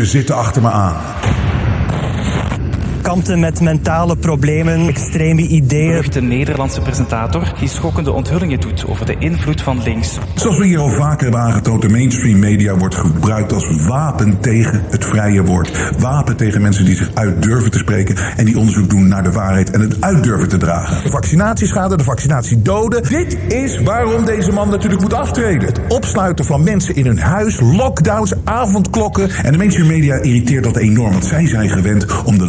Ze zitten achter me aan. Met mentale problemen, extreme ideeën. De Nederlandse presentator die schokkende onthullingen doet over de invloed van links. Zoals we hier al vaker hebben aangetoond, de mainstream media wordt gebruikt als wapen tegen het vrije woord. Wapen tegen mensen die zich uit durven te spreken en die onderzoek doen naar de waarheid en het uit durven te dragen. De vaccinatieschade, de vaccinatiedoden. Dit is waarom deze man natuurlijk moet aftreden. Het opsluiten van mensen in hun huis, lockdowns, avondklokken. En de mainstream media irriteert dat enorm, want zij zijn gewend om de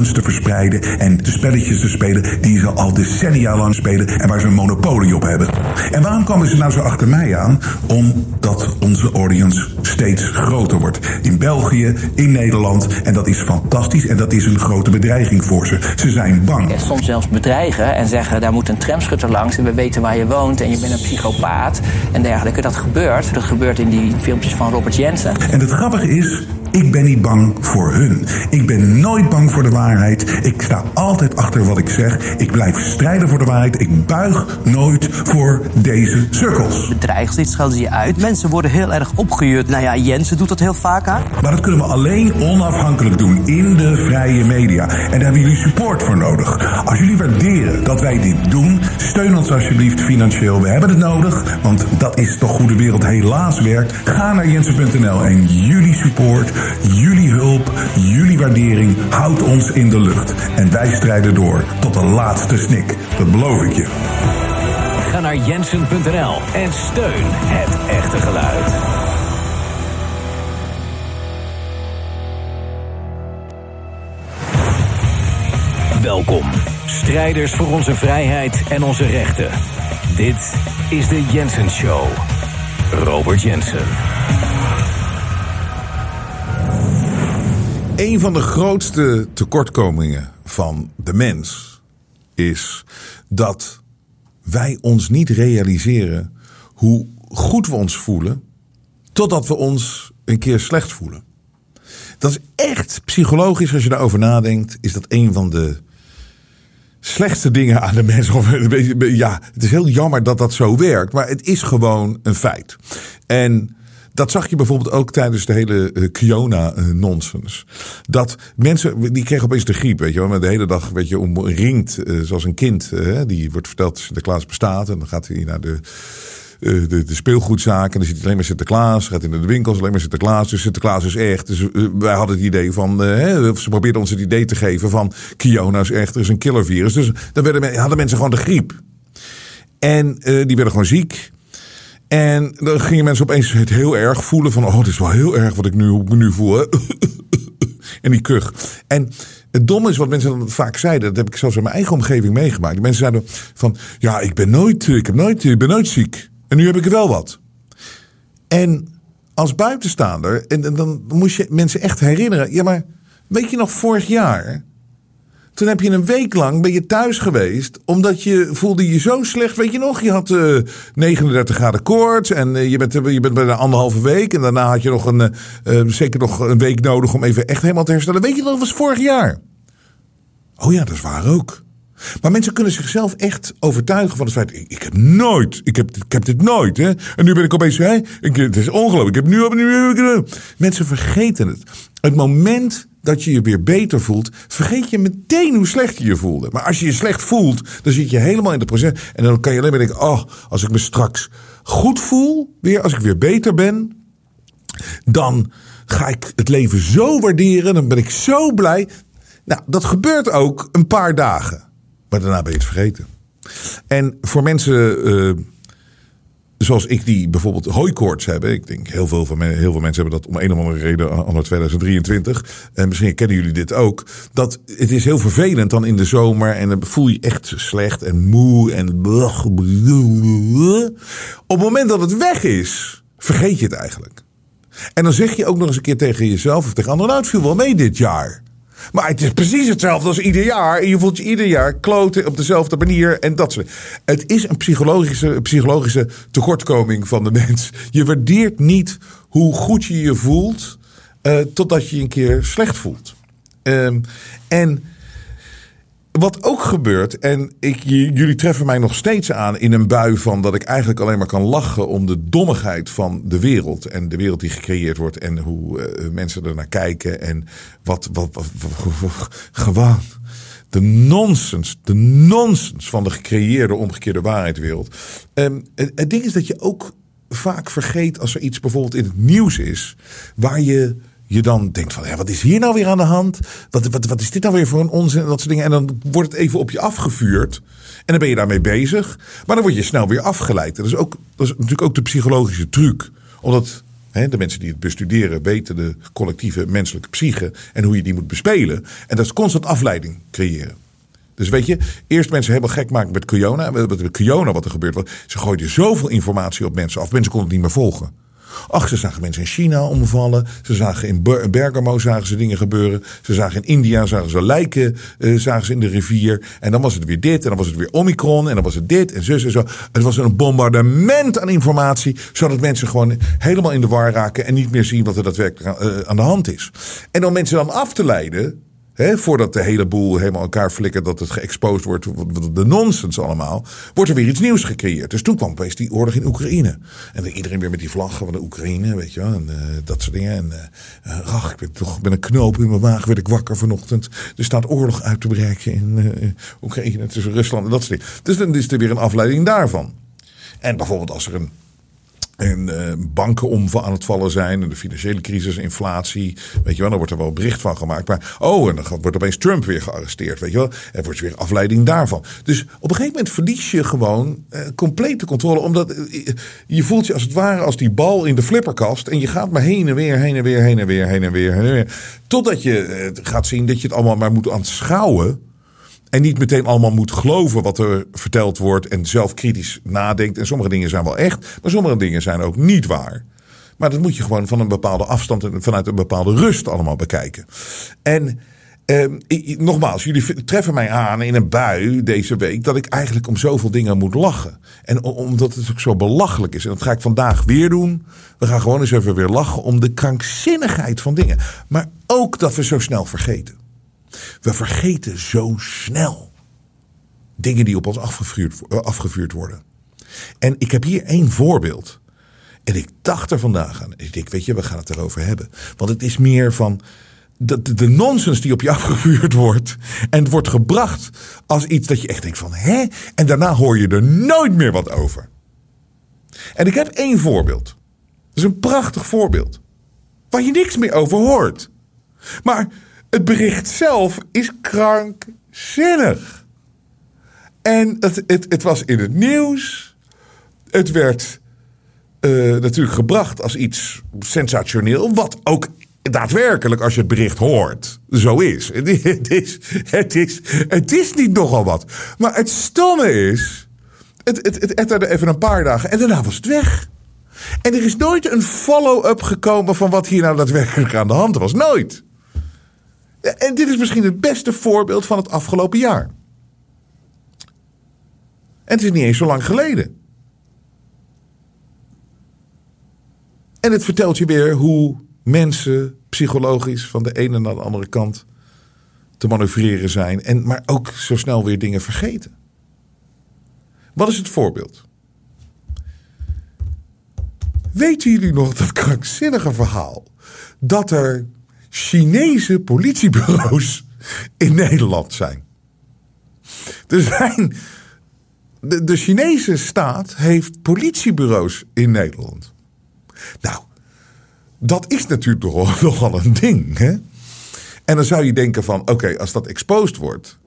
leugens te verspreiden en de spelletjes te spelen die ze al decennia lang spelen en waar ze een monopolie op hebben. En waarom komen ze nou zo achter mij aan? Omdat onze audience steeds groter wordt. In België, in Nederland. En dat is fantastisch en dat is een grote bedreiging voor ze. Ze zijn bang. Soms zelfs bedreigen en zeggen daar moet een tramschutter langs en we weten waar je woont en je bent een psychopaat en dergelijke. Dat gebeurt. Dat gebeurt in die filmpjes van Robert Jensen. En het grappige is, ik ben niet bang voor hun. Ik ben nooit bang voor de waarheid. Ik sta altijd achter wat ik zeg. Ik blijf strijden voor de waarheid. Ik buig nooit voor deze cirkels. Bedreigd, dit schelden ze je uit. Mensen worden heel erg opgejuurd. Nou ja, Jensen doet dat heel vaak aan. Maar dat kunnen we alleen onafhankelijk doen in de vrije media. En daar hebben jullie support voor nodig. Als jullie waarderen dat wij dit doen, steun ons alsjeblieft financieel. We hebben het nodig, want dat is toch hoe de wereld helaas werkt. Ga naar jensen.nl en jullie support, jullie hulp, jullie waardering houdt ons in de lucht. En wij strijden door tot de laatste snik. Dat beloof ik je. Ga naar jensen.nl en steun het echte geluid. Welkom, strijders voor onze vrijheid en onze rechten. Dit is de Jensen Show. Robert Jensen. Een van de grootste tekortkomingen van de mens is dat wij ons niet realiseren hoe goed we ons voelen totdat we ons een keer slecht voelen. Dat is echt psychologisch, als je daarover nadenkt, is dat een van de slechtste dingen aan de mens. Ja, het is heel jammer dat dat zo werkt, maar het is gewoon een feit. En dat zag je bijvoorbeeld ook tijdens de hele uh, Kiona-nonsens. dat mensen, die kregen opeens de griep, weet je wel. De hele dag, weet je, omringd, uh, zoals een kind. Uh, die wordt verteld dat Sinterklaas bestaat. En dan gaat hij naar de, de, de, speelgoedzaak. En dan hij alleen maar Sinterklaas. Gaat naar de winkels, alleen maar Sinterklaas. Dus Sinterklaas is echt. Dus wij hadden het idee van, ze probeerden ons het idee te geven van... Kiona is echt, er is een killervirus. Dus dan werden, hadden mensen gewoon de griep. En die werden gewoon ziek. En dan gingen mensen opeens het heel erg voelen van... oh, het is wel heel erg wat ik nu, nu voel. en die kuch. En het domme is wat mensen dan vaak zeiden... dat heb ik zelfs in mijn eigen omgeving meegemaakt. Mensen zeiden van... ja, ik ben nooit, ik heb nooit, ik ben nooit ziek. En nu heb ik wel wat. En als buitenstaander... en, en dan moest je mensen echt herinneren... ja, maar weet je nog vorig jaar... Toen heb je een week lang ben je thuis geweest. Omdat je voelde je zo slecht. Weet je nog, je had uh, 39 graden koorts. En uh, je, bent, je bent bijna anderhalve week. En daarna had je nog een, zeker nog een week nodig om even echt helemaal te herstellen. Weet je dat was vorig jaar. Oh ja, dat is waar ook. Maar mensen kunnen zichzelf echt overtuigen van het feit. Ik, ik heb nooit, ik heb, ik heb dit nooit. Hè? En nu ben ik opeens, hè? Ik, het is ongelooflijk. Ik heb nu, nu, nu. Mensen vergeten het. Het moment dat je je weer beter voelt, vergeet je meteen hoe slecht je je voelde. Maar als je je slecht voelt, dan zit je helemaal in de proces. En dan kan je alleen maar denken: oh, als ik me straks goed voel, weer als ik weer beter ben, dan ga ik het leven zo waarderen. Dan ben ik zo blij. Nou, dat gebeurt ook een paar dagen. Maar daarna ben je het vergeten. En voor mensen. Uh, zoals ik die bijvoorbeeld hooikoorts hebben. Ik denk heel veel, van heel veel mensen hebben dat om een of andere reden anno 2023. En misschien kennen jullie dit ook. Dat het is heel vervelend dan in de zomer en dan voel je echt slecht en moe en op het moment dat het weg is, vergeet je het eigenlijk. En dan zeg je ook nog eens een keer tegen jezelf of tegen anderen, nou het viel wel mee dit jaar. Maar het is precies hetzelfde als ieder jaar. En je voelt je ieder jaar kloten op dezelfde manier. En dat soort. Het is een psychologische, psychologische tekortkoming van de mens. Je waardeert niet hoe goed je je voelt. Uh, totdat je je een keer slecht voelt. Um, en wat ook gebeurt, en ik, jullie treffen mij nog steeds aan in een bui van dat ik eigenlijk alleen maar kan lachen om de dommigheid van de wereld. En de wereld die gecreëerd wordt en hoe eh, mensen er naar kijken. En wat, wat, gewoon de nonsens, de nonsens van de gecreëerde omgekeerde waarheidswereld. Ehm, het ding is dat je ook vaak vergeet als er iets bijvoorbeeld in het nieuws is, waar je je dan denkt van, wat is hier nou weer aan de hand? Wat, wat, wat is dit nou weer voor een onzin? En dat soort dingen. En dan wordt het even op je afgevuurd. En dan ben je daarmee bezig. Maar dan word je snel weer afgeleid. En dat is, ook, dat is natuurlijk ook de psychologische truc. Omdat hè, de mensen die het bestuderen weten de collectieve menselijke psyche. En hoe je die moet bespelen. En dat is constant afleiding creëren. Dus weet je, eerst mensen helemaal gek maken met Kiona. Met Kiona wat er gebeurt. was, Ze gooiden zoveel informatie op mensen af. Mensen konden het niet meer volgen. Ach, ze zagen mensen in China omvallen. Ze zagen in Ber- Bergamo zagen ze dingen gebeuren. Ze zagen in India zagen ze lijken eh, zagen ze in de rivier. En dan was het weer dit. En dan was het weer Omicron. En dan was het dit en zus en zo. Het was een bombardement aan informatie. Zodat mensen gewoon helemaal in de war raken. En niet meer zien wat er daadwerkelijk aan, eh, aan de hand is. En om mensen dan af te leiden. Voordat de hele boel helemaal elkaar flikkert, dat het geëxposed wordt, de nonsens allemaal, wordt er weer iets nieuws gecreëerd. Dus toen kwam opeens die oorlog in Oekraïne. En iedereen weer met die vlaggen van de Oekraïne, weet je wel, en eh, dat soort dingen. En eh, eh, ach, ik ben toch met een knoop in mijn maag werd ik wakker vanochtend. Er staat oorlog uit te breken in Oekraïne tussen Rusland en dat soort dingen. Dus dan is er weer een afleiding daarvan. En bijvoorbeeld als er een en eh, banken om aan het vallen zijn. En de financiële crisis, inflatie. Weet je wel, daar wordt er wel bericht van gemaakt. Maar oh, en dan wordt opeens Trump weer gearresteerd. Weet je wel. Er wordt weer afleiding daarvan. Dus op een gegeven moment verlies je gewoon eh, complete controle. Omdat eh, je voelt je als het ware als die bal in de flipperkast. En je gaat maar heen en weer, heen en weer, heen en weer, heen en weer. Heen en weer totdat je gaat zien dat je het allemaal maar moet aanschouwen. En niet meteen allemaal moet geloven wat er verteld wordt. En zelf kritisch nadenkt. En sommige dingen zijn wel echt. Maar sommige dingen zijn ook niet waar. Maar dat moet je gewoon van een bepaalde afstand en vanuit een bepaalde rust allemaal bekijken. En ehm, ik- nogmaals, jullie treffen mij aan in een bui deze week dat ik eigenlijk om zoveel dingen moet lachen. En omdat het ook zo belachelijk is. En dat ga ik vandaag weer doen. We gaan gewoon eens even weer lachen om de krankzinnigheid van dingen. Maar ook dat we zo snel vergeten. We vergeten zo snel dingen die op ons afgevuurd, eh, afgevuurd worden. En ik heb hier één voorbeeld. En ik dacht er vandaag aan. Ik denk, weet je, we gaan het erover hebben. Want het is meer van de, de, de nonsens die op je afgevuurd wordt. En het wordt gebracht als iets dat je echt denkt van, hè? En daarna hoor je er nooit meer wat over. En ik heb één voorbeeld. Dat is een prachtig voorbeeld. Waar je niks meer over hoort. Maar het bericht zelf is krankzinnig. En het, het, het was in het nieuws. Het werd eh, natuurlijk gebracht als iets sensationeel. Wat ook daadwerkelijk, als je het bericht hoort, zo is. Het is, het is, het is, niet nogal wat. Maar het stomme is. Het, het, het etterde even een paar dagen en daarna was het weg. En er is nooit een follow-up gekomen van wat hier nou daadwerkelijk aan de hand was. Nooit. En dit is misschien het beste voorbeeld van het afgelopen jaar. En het is niet eens zo lang geleden. En het vertelt je weer hoe mensen psychologisch van de ene naar de andere kant te manoeuvreren zijn. En, maar ook zo snel weer dingen vergeten. Wat is het voorbeeld? Weten jullie nog dat krankzinnige verhaal? Dat er Chinese politiebureaus in Nederland zijn. Er zijn. De, de Chinese staat heeft politiebureaus in Nederland. Nou, dat is natuurlijk nogal, nogal een ding. Hè? En dan zou je denken van, oké, als dat exposed wordt...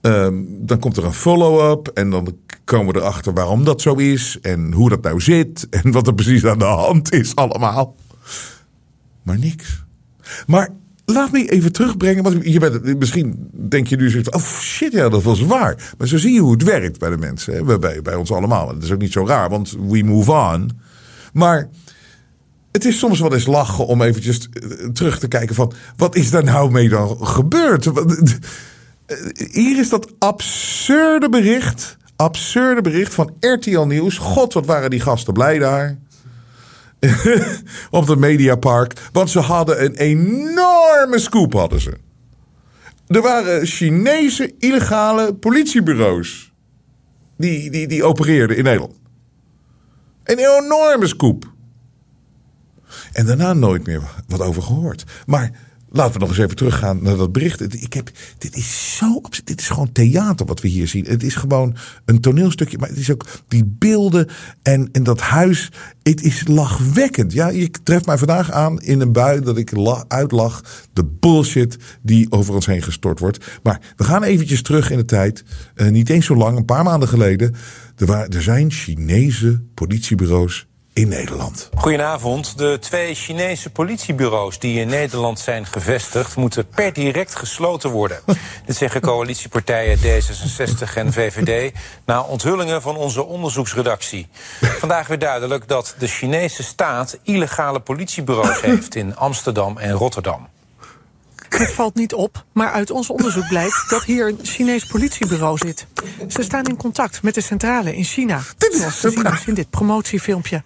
ehm, dan komt er een follow-up en dan komen we erachter waarom dat zo is... en hoe dat nou zit en wat er precies aan de hand is allemaal. Maar niks. Maar laat me even terugbrengen. Want je misschien denk je nu zoiets van, oh shit, ja, dat was waar. Maar zo zie je hoe het werkt bij de mensen. Hè? Bij, bij, ons allemaal. Dat is ook niet zo raar, want we move on. Maar het is soms wel eens lachen om eventjes eh, terug te kijken van... wat is daar nou mee dan gebeurd? Eh, Hier is dat absurde bericht. Absurde bericht van RTL Nieuws. God, wat waren die gasten blij daar. op het Mediapark. Want ze hadden een enorme scoop, hadden ze. Er waren Chinese illegale politiebureaus. Die, die, die opereerden in Nederland. Een enorme scoop. En daarna nooit meer wat over gehoord. Maar laten we nog eens even teruggaan naar dat bericht. Ik heb, dit is zo. Dit is gewoon theater wat we hier zien. Het is gewoon een toneelstukje. Maar het is ook die beelden en, en dat huis. Het is lachwekkend. Ja, je treft mij vandaag aan in een bui dat ik la- uitlach. De bullshit die over ons heen gestort wordt. Maar we gaan eventjes terug in de tijd. Eh, niet eens zo lang, een paar maanden geleden. Er, waren, er zijn Chinese politiebureaus in Nederland. Goedenavond. De twee Chinese politiebureaus die in Nederland zijn gevestigd, moeten per direct gesloten worden. Dit zeggen coalitiepartijen D66 en VVD na onthullingen van onze onderzoeksredactie. Vandaag weer duidelijk dat de Chinese staat illegale politiebureaus heeft in Amsterdam en Rotterdam. Het valt niet op, maar uit ons onderzoek blijkt dat hier een Chinees politiebureau zit. Ze staan in contact met de centrale in China. Dit is zoals te zien is in dit promotiefilmpje.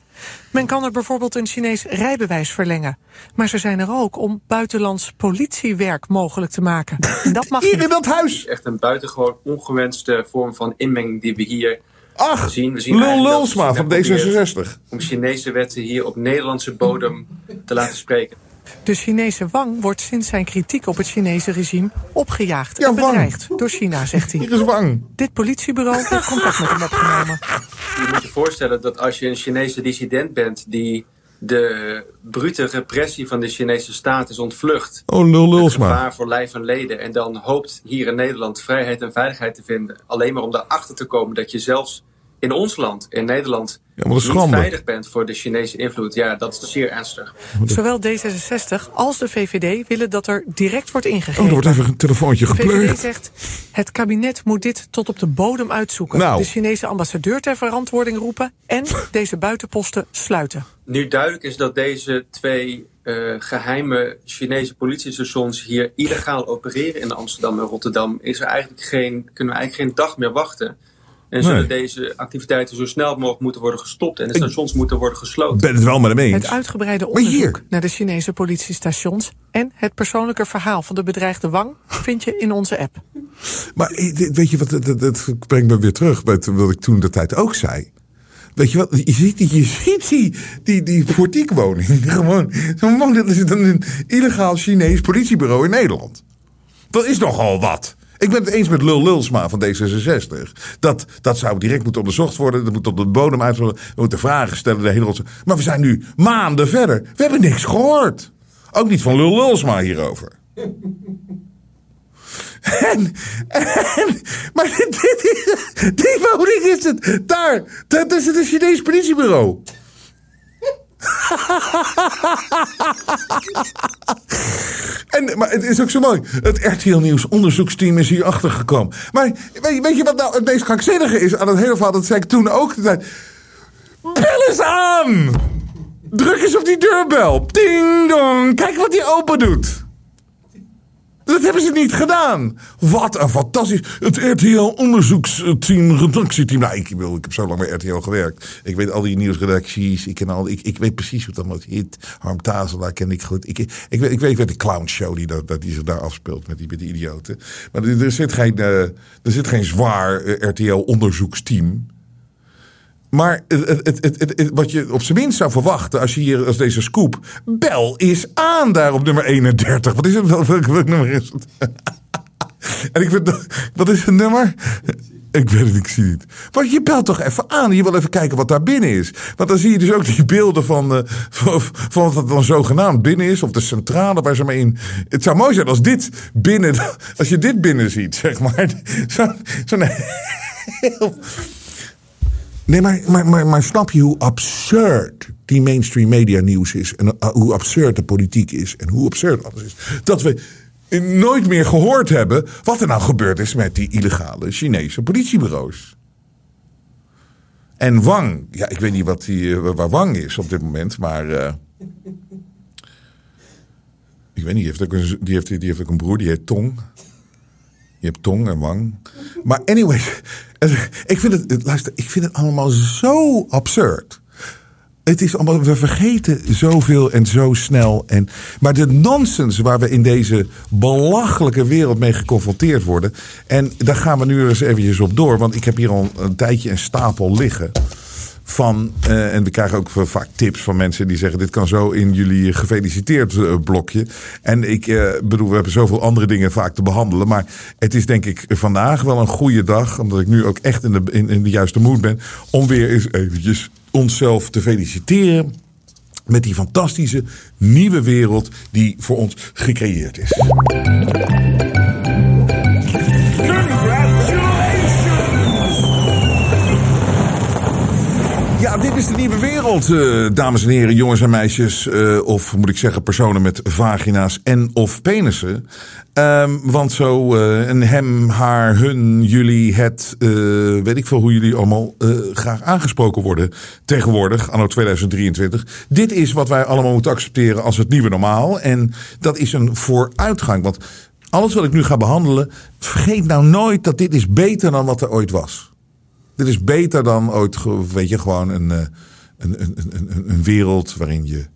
Men kan er bijvoorbeeld een Chinees rijbewijs verlengen. Maar ze zijn er ook om buitenlands politiewerk mogelijk te maken. En dat mag Hier in niet. dat huis. echt een buitengewoon ongewenste vorm van inmenging die we hier Ach, zien. We zien Lul Lulsma van China probeert D66. Om Chinese wetten hier op Nederlandse bodem te laten spreken. De Chinese Wang wordt sinds zijn kritiek op het Chinese regime opgejaagd Ja, en Wang. bedreigd door China, zegt hij. Hier is Wang. Dit politiebureau heeft contact met hem opgenomen. Je moet je voorstellen dat als je een Chinese dissident bent die de brute repressie van de Chinese staat is ontvlucht. Oh, Lul Lulsma. gevaar voor lijf en leden. En dan hoopt hier in Nederland vrijheid en veiligheid te vinden. Alleen maar om daarachter te komen dat je zelfs in ons land, in Nederland, Ja, niet schande. veilig bent voor de Chinese invloed. Ja, dat is zeer ernstig. Zowel D66 als de VVD willen dat er direct wordt ingegrepen. Oh, er wordt even een telefoontje De VVD zegt, het kabinet moet dit tot op de bodem uitzoeken. Nou. De Chinese ambassadeur ter verantwoording roepen en deze buitenposten sluiten. Nu duidelijk is dat deze twee eh, geheime Chinese politiestations hier illegaal opereren in Amsterdam en Rotterdam, is er eigenlijk geen, kunnen we eigenlijk geen dag meer wachten. En zullen Nee. deze activiteiten zo snel mogelijk moeten worden gestopt en de stations moeten worden gesloten. ben het wel met hem eens. Het uitgebreide onderzoek naar de Chinese politiestations en het persoonlijke verhaal van de bedreigde Wang vind je in onze app. Maar eh, weet je wat, dat, dat brengt me weer terug bij wat ik toen de tijd ook zei. Weet je wat, je ziet die, je ziet die, die, die portiekwoning. Gewoon, zo'n woning, dat is dan een illegaal Chinees politiebureau in Nederland. Dat is nogal wat. Ik ben het eens met Lul Lulsma van D66. Dat, dat zou direct moeten onderzocht worden. Dat moet op de bodem uit worden. We moeten vragen stellen. De hele. Maar we zijn nu maanden verder. We hebben niks gehoord. Ook niet van Lul Lulsma hierover. En, maar dit, dit die woning is het. Daar, dat is het een Chinees politiebureau. En, maar het is ook zo mooi. Het RTL Nieuws onderzoeksteam is hier achter gekomen. Maar weet, weet je wat nou het meest krankzinnige is aan het hele verhaal? Dat zei ik toen ook. Bel eens aan! Druk eens op die deurbel. Ding dong. Kijk wat die open doet. Dat hebben ze niet gedaan. Wat een fantastisch. Het RTL-onderzoeksteam, redactieteam. Nou, ik, wil, ik heb zo lang bij RTL gewerkt. Ik weet al die nieuwsredacties. Ik, ken al, ik, ik weet precies wat dat moet. Hit, Harm Tazelaar ken ik goed. Ik, ik, weet, ik weet de clownshow die, dat, die zich daar afspeelt met die, met die idioten. Maar er, er zit geen, eh, er zit geen zwaar eh, RTL-onderzoeksteam. Maar het, het, het, wat je op zijn minst zou verwachten als je hier als deze scoop. Bel is aan daar op nummer 31. Wat is het? Nummer is het? en ik vind. Wat is het nummer? Ik weet het, ik zie het. Maar je belt toch even aan. Je wil even kijken wat daar binnen is. Want dan zie je dus ook die beelden van, eh, van, wat het dan zogenaamd binnen is. Of de centrale waar ze mee in. Het zou mooi zijn als dit binnen. Als je dit binnen ziet, zeg maar. Zo'n. zo'n heel Nee, maar, maar, maar, maar snap je hoe absurd die mainstream media nieuws is? En uh, hoe absurd de politiek is? En hoe absurd alles is? Dat we nooit meer gehoord hebben wat er nou gebeurd is met die illegale Chinese politiebureaus. En Wang, ja, ik weet niet wat die, eh, waar Wang is op dit moment, maar. eh, ik weet niet, die heeft, ook een, die, heeft, die heeft ook een broer, die heet Tong. Je hebt tong en wang. Maar anyway, ik vind het, luister, ik vind het allemaal zo absurd. Het is allemaal, we vergeten zoveel en zo snel. En, maar de nonsens waar we in deze belachelijke wereld mee geconfronteerd worden. En daar gaan we nu eens eventjes op door. Want ik heb hier al een tijdje een stapel liggen. Van, eh, en we krijgen ook vaak tips van mensen die zeggen: Dit kan zo in jullie gefeliciteerd eh, blokje. En ik eh, bedoel, we hebben zoveel andere dingen vaak te behandelen. Maar het is denk ik vandaag wel een goede dag, omdat ik nu ook echt in de, in, in de juiste moed ben. Om weer eens eventjes onszelf te feliciteren met die fantastische nieuwe wereld die voor ons gecreëerd is. Dit is de nieuwe wereld, uh, dames en heren, jongens en meisjes. Uh, of moet ik zeggen, personen met vagina's en of penissen. Um, want zo uh, een hem, haar, hun, jullie, het, weet ik veel hoe jullie allemaal graag aangesproken worden tegenwoordig, anno 2023. Dit is wat wij allemaal moeten accepteren als het nieuwe normaal. En dat is een vooruitgang. Want alles wat ik nu ga behandelen, vergeet nou nooit dat dit is beter dan wat er ooit was. Dit is beter dan ooit, weet je, gewoon een, een, een, een, een wereld waarin je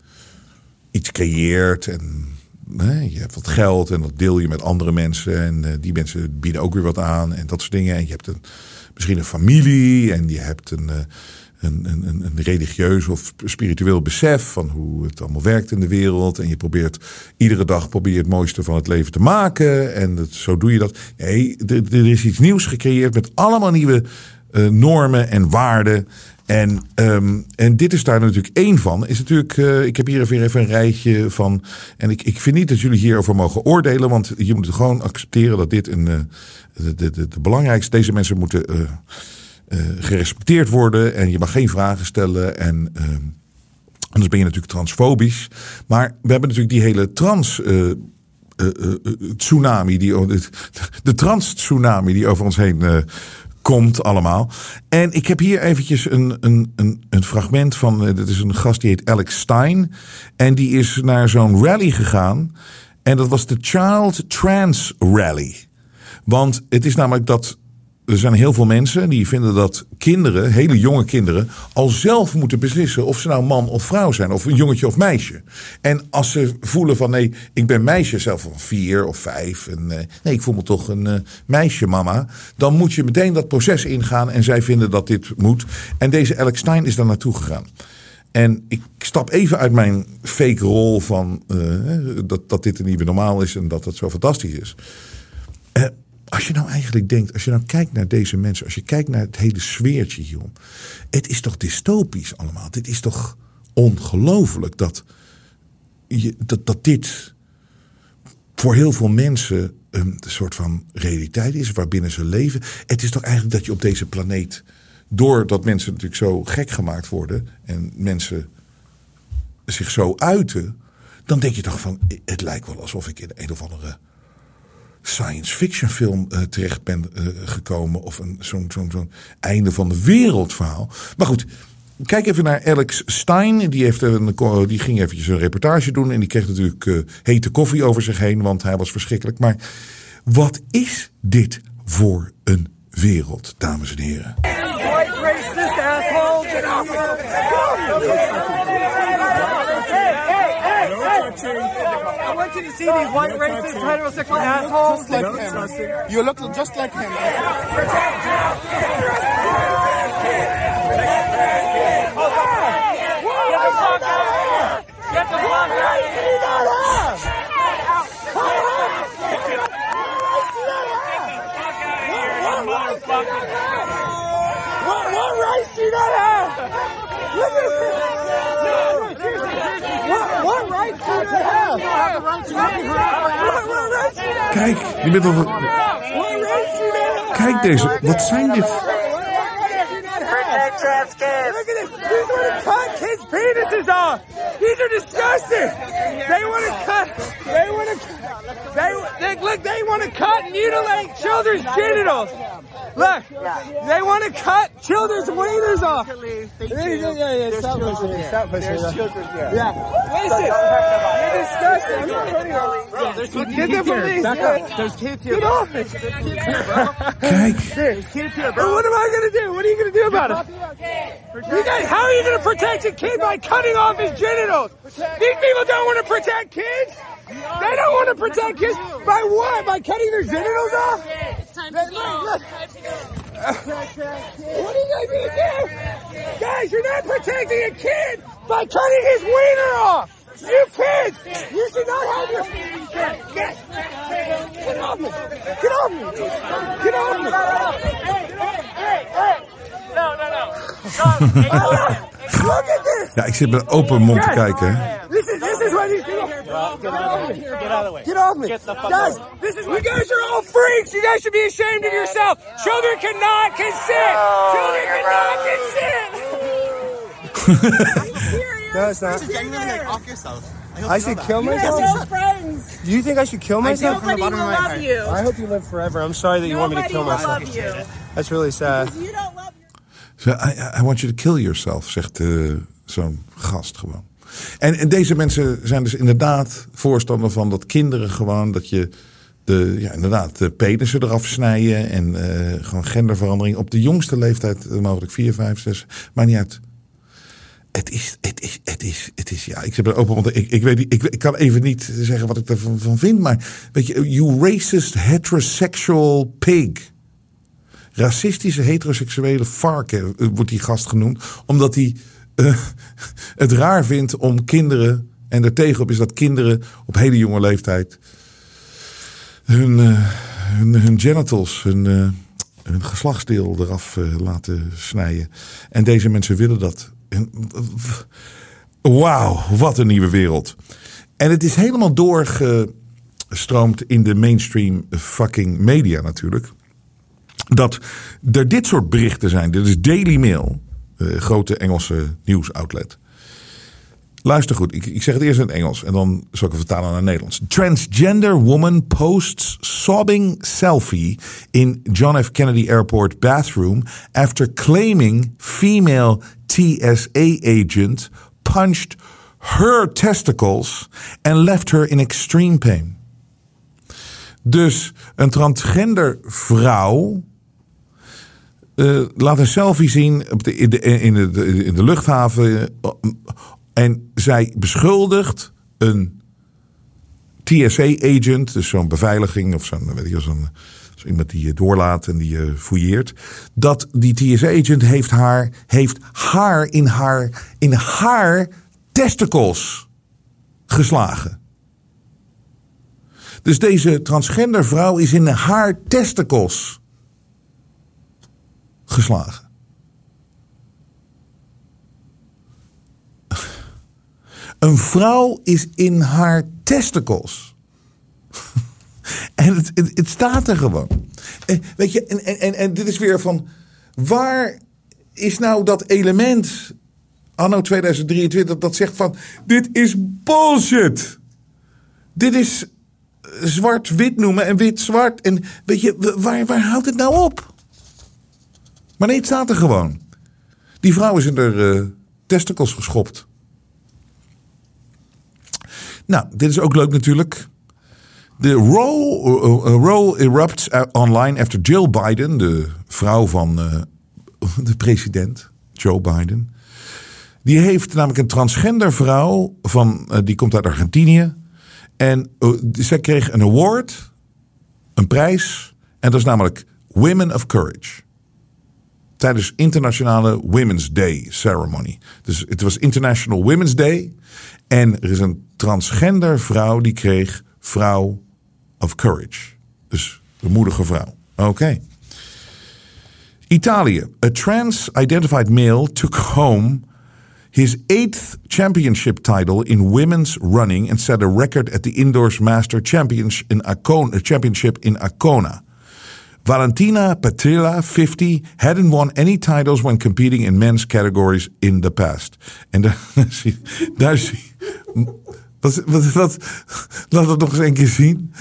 iets creëert en je hebt wat geld en dat deel je met andere mensen. En die mensen bieden ook weer wat aan en dat soort dingen. En je hebt een, misschien een familie en je hebt een, een, een, een religieus of spiritueel besef van hoe het allemaal werkt in de wereld. En je probeert iedere dag probeer je het mooiste van het leven te maken. En dat, zo doe je dat. Nee, er, er is iets nieuws gecreëerd met allemaal nieuwe uh, normen en waarden. En, um, en dit is daar natuurlijk één van. Is natuurlijk, uh, ik heb hier even, even een rijtje van. En ik, ik vind niet dat jullie hierover mogen oordelen. Want je moet gewoon accepteren dat dit een. Uh, de, de, de, belangrijkste. Deze mensen moeten gerespecteerd worden. En je mag geen vragen stellen. En. Anders ben je natuurlijk transfobisch. Maar we hebben natuurlijk die hele trans. Tsunami, die, de, de trans-tsunami die over ons heen komt allemaal. En ik heb hier eventjes een, een, een, een fragment van. Uh, dat is een gast die heet Alex Stein. En die is naar zo'n rally gegaan. En dat was de Child Trans Rally. Want het is namelijk dat er zijn heel veel mensen die vinden dat kinderen, hele jonge kinderen, al zelf moeten beslissen of ze nou man of vrouw zijn, of een jongetje of meisje. En als ze voelen van nee, ik ben meisje zelf van vier of vijf, en eh, nee, ik voel me toch een uh, meisje, mama, dan moet je meteen dat proces ingaan en zij vinden dat dit moet. En deze Alex Stein is daar naartoe gegaan. En ik stap even uit mijn fake rol van uh, dat, dat dit een nieuwe normaal is en dat het zo fantastisch is. Uh, als je nou eigenlijk denkt, als je nou kijkt naar deze mensen, als je kijkt naar het hele sfeertje hierom. Het is toch dystopisch allemaal. Dit is toch ongelooflijk dat, dat, dat dit voor heel veel mensen een soort van realiteit is waarbinnen ze leven. Het is toch eigenlijk dat je op deze planeet, doordat mensen natuurlijk zo gek gemaakt worden en mensen zich zo uiten, dan denk je toch van, het lijkt wel alsof ik in een of andere science fiction film uh, terecht ben uh, gekomen. Of een, zo'n zo'n zo'n einde van de wereld verhaal. Maar goed, kijk even naar Alex Stein. Die, heeft een, die ging eventjes een reportage doen. En die kreeg natuurlijk uh, hete koffie over zich heen. Want hij was verschrikkelijk. Maar wat is dit voor een wereld, dames en heren? Want you to see these white racist heterosexual assholes. Just like him. You look just like him. Get the fuck out of here! What, what rights do you not have? Look at this! What, what rights do you not have? Kijk, je bent al... Kijk deze, wat zijn dit? trans kids. Look to cut kids' penises off. These are disgusting. They want to cut. They want to. They look. They want to cut and mutilate children's genitals. Look, they want to cut children's wieners off. Yeah, yeah, yeah, yeah. Stop pushing me. Stop pushing me. Yeah. Listen, you're disgusting. I'm not hurting you. There's some Get the police. Back up. There's kids here. Get off me. Kijk, There's kids here, bro. What am I gonna do? What are you gonna do about it? You guys, how are you gonna protect a kid by cutting off his genitals? These people don't want to protect kids. They don't want to protect kids by what? By cutting their genitals off? Look, look. What are you guys gonna do? Guys, you're not protecting a kid by cutting his wiener off. You kids, you should not have your. Get, get off me! Get off me! Get off me! Hey, hey, No, no, no. Look at this! ja, ik zit met een open mond te kijken. hè. This is this what these people. Get off me! Get out of the way! Get off me! Guys, this is you guys are all freaks. You guys should be ashamed of yourself. Children cannot consent. Children cannot consent. no, it's not. Like, off yourself. I should kill myself. friends. Do you think I should kill myself? Nobody will love you. I hope you live forever. I'm sorry that you want me to kill will myself. love you. That's really sad. You don't love Zo, I, I want you to kill yourself, zegt eh, zo'n gast gewoon. En, en deze mensen zijn dus inderdaad voorstander van dat kinderen gewoon, dat je de, ja, inderdaad, de penissen eraf snijden en eh, gewoon genderverandering op de jongste leeftijd, mogelijk 4, 5, 6, maar niet uit. Het is, het is, het is, het is, ja, ik heb er open, ik, ik weet ik kan even niet zeggen wat ik ervan van vind, maar weet je, you racist heterosexual pig. Racistische heteroseksuele varken eh, wordt die gast genoemd. Omdat hij eh, het raar vindt om kinderen. En er tegenop is dat kinderen op hele jonge leeftijd. hun, eh, hun, genitals, hun, eh, hun geslachtsdeel eraf laten snijden. En deze mensen willen dat. Wauw, wat een nieuwe wereld. En het is helemaal doorgestroomd in de mainstream fucking media natuurlijk dat er dit soort berichten zijn. Dit is Daily Mail, grote Engelse nieuwsoutlet. Luister goed, ik, ik zeg het eerst in het Engels en dan zal ik het vertalen naar Nederlands. Transgender woman posts sobbing selfie in John F. Kennedy Airport bathroom after claiming female TSA agent punched her testicles and left her in extreme pain. Dus een transgender vrouw eh, laat een selfie zien op de, in, de, in, de, in de luchthaven. En zij beschuldigt een TSA-agent, dus zo'n beveiliging of zo'n, weet je, zo'n zo iemand die je doorlaat en die je fouilleert. Dat die TSA-agent heeft haar, heeft haar in haar, in haar testicles geslagen. Dus deze transgender vrouw is in haar testicles geslagen. Een vrouw is in haar testicles. en het, het, staat er gewoon. Weet je, en, en, en, dit is weer van. Waar is nou dat element. Anno 2023 dat zegt van. Dit is bullshit. Dit is zwart-wit noemen en wit-zwart. En weet je, waar, waar houdt het nou op? Maar nee, het staat er gewoon. Die vrouw is in haar eh, testicles geschopt. Nou, dit is ook leuk natuurlijk. De row, uh, uh, row erupts online after Jill Biden, de vrouw van eh, de president, Joe Biden. Die heeft namelijk een transgender vrouw, van, eh, die komt uit Argentinië. En zij kreeg een award, een prijs. En dat is namelijk Women of Courage. Tijdens Internationale Women's Day Ceremony. Dus het was International Women's Day. En er is een transgender vrouw die kreeg Vrouw of Courage. Dus de moedige vrouw. Oké. Italië. A trans-identified male took home his eighth championship title in women's running and set a record at the Indoors Master championship in Acona. Valentina Petrilla, 50, hadn't won any titles when competing in men's categories in the past. En daar, zie wat, laat het nog eens een keer zien.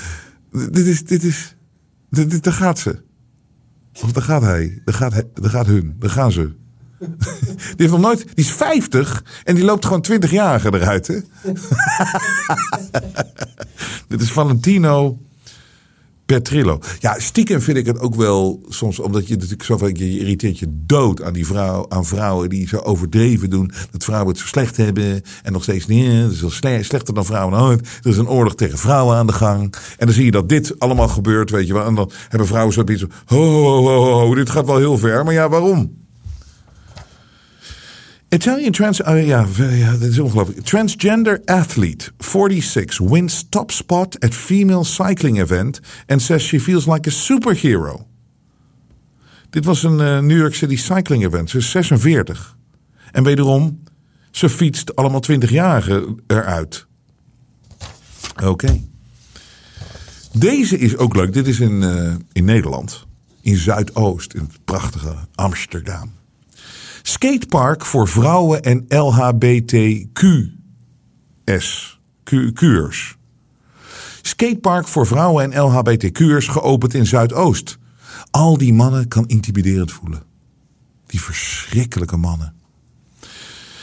Dit is, dit is, dit, dit, daar gaat ze. Of daar gaat hij. Daar gaat, hij, daar gaat hun. Daar gaan ze. Die, heeft nog nooit, die is 50 en die loopt gewoon 20 jaar eruit. Hè? Dit is Valentino Petrillo. Ja, stiekem vind ik het ook wel soms, omdat je natuurlijk zo vaak, je irriteert je dood aan die vrouw, aan vrouwen die zo overdreven doen, dat vrouwen het zo slecht hebben en nog steeds niet, het is slechter dan vrouwen ooit. Er is een oorlog tegen vrouwen aan de gang. En dan zie je dat dit allemaal gebeurt, weet je wel. En dan hebben vrouwen zoiets van, ho, ho, ho, ho, dit gaat wel heel ver. Maar ja, waarom? Italian trans... oh ja, ja, is ongelooflijk. Transgender athlete, 46, wins top spot at female cycling event... and says she feels like a superhero. Dit was een eh, New York City cycling event. Ze is 46. En wederom, ze fietst allemaal 20-jarigen eruit. Oké. Deze is ook leuk. Dit is in, eh, in Nederland. In Zuidoost, in het prachtige Amsterdam. Skatepark voor vrouwen en LHBTQS. Q'ers. Skatepark voor vrouwen en LHBTQ'ers geopend in Zuidoost. Al die mannen kan intimiderend voelen. Die verschrikkelijke mannen.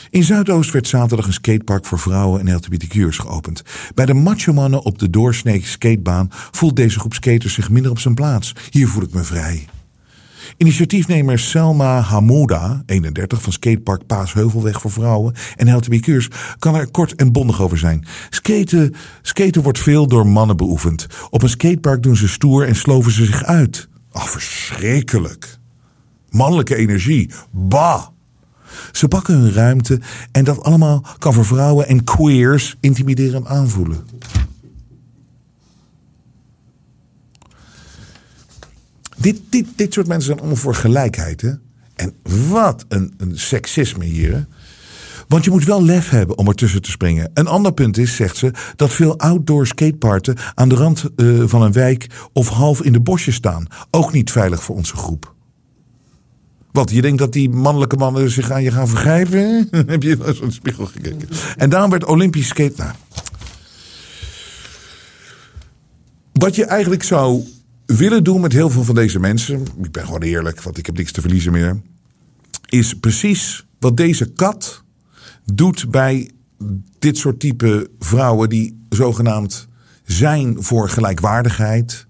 In Zuidoost werd zaterdag een skatepark voor vrouwen en LGBTQ'ers geopend. Bij de macho-mannen op de doorsnee skatebaan voelt deze groep skaters zich minder op zijn plaats. Hier voel ik me vrij. Initiatiefnemer Selma Hamouda, 31, van skatepark Paasheuvelweg voor vrouwen en LGBTQ'ers, kan er kort en bondig over zijn. Skaten, skaten wordt veel door mannen beoefend. Op een skatepark doen ze stoer en sloven ze zich uit. Ach, verschrikkelijk. Mannelijke energie. Bah! Ze pakken hun ruimte en dat allemaal kan voor vrouwen en queers intimiderend aanvoelen. Dit, dit, dit soort mensen zijn allemaal voor gelijkheid. Hè? En wat een, een seksisme hier. Hè? Want je moet wel lef hebben om ertussen te springen. Een ander punt is, zegt ze, dat veel outdoor skateparken aan de rand eh, van een wijk of half in de bosjes staan. Ook niet veilig voor onze groep. Wat, je denkt dat die mannelijke mannen zich aan je gaan vergrijpen? Heb je naar zo'n spiegel gekeken? En daarom werd Olympisch skate... Nou, wat je eigenlijk zou willen doen met heel veel van deze mensen... Ik ben gewoon eerlijk, want ik heb niks te verliezen meer... is precies wat deze kat doet bij dit soort type vrouwen... die zogenaamd zijn voor gelijkwaardigheid...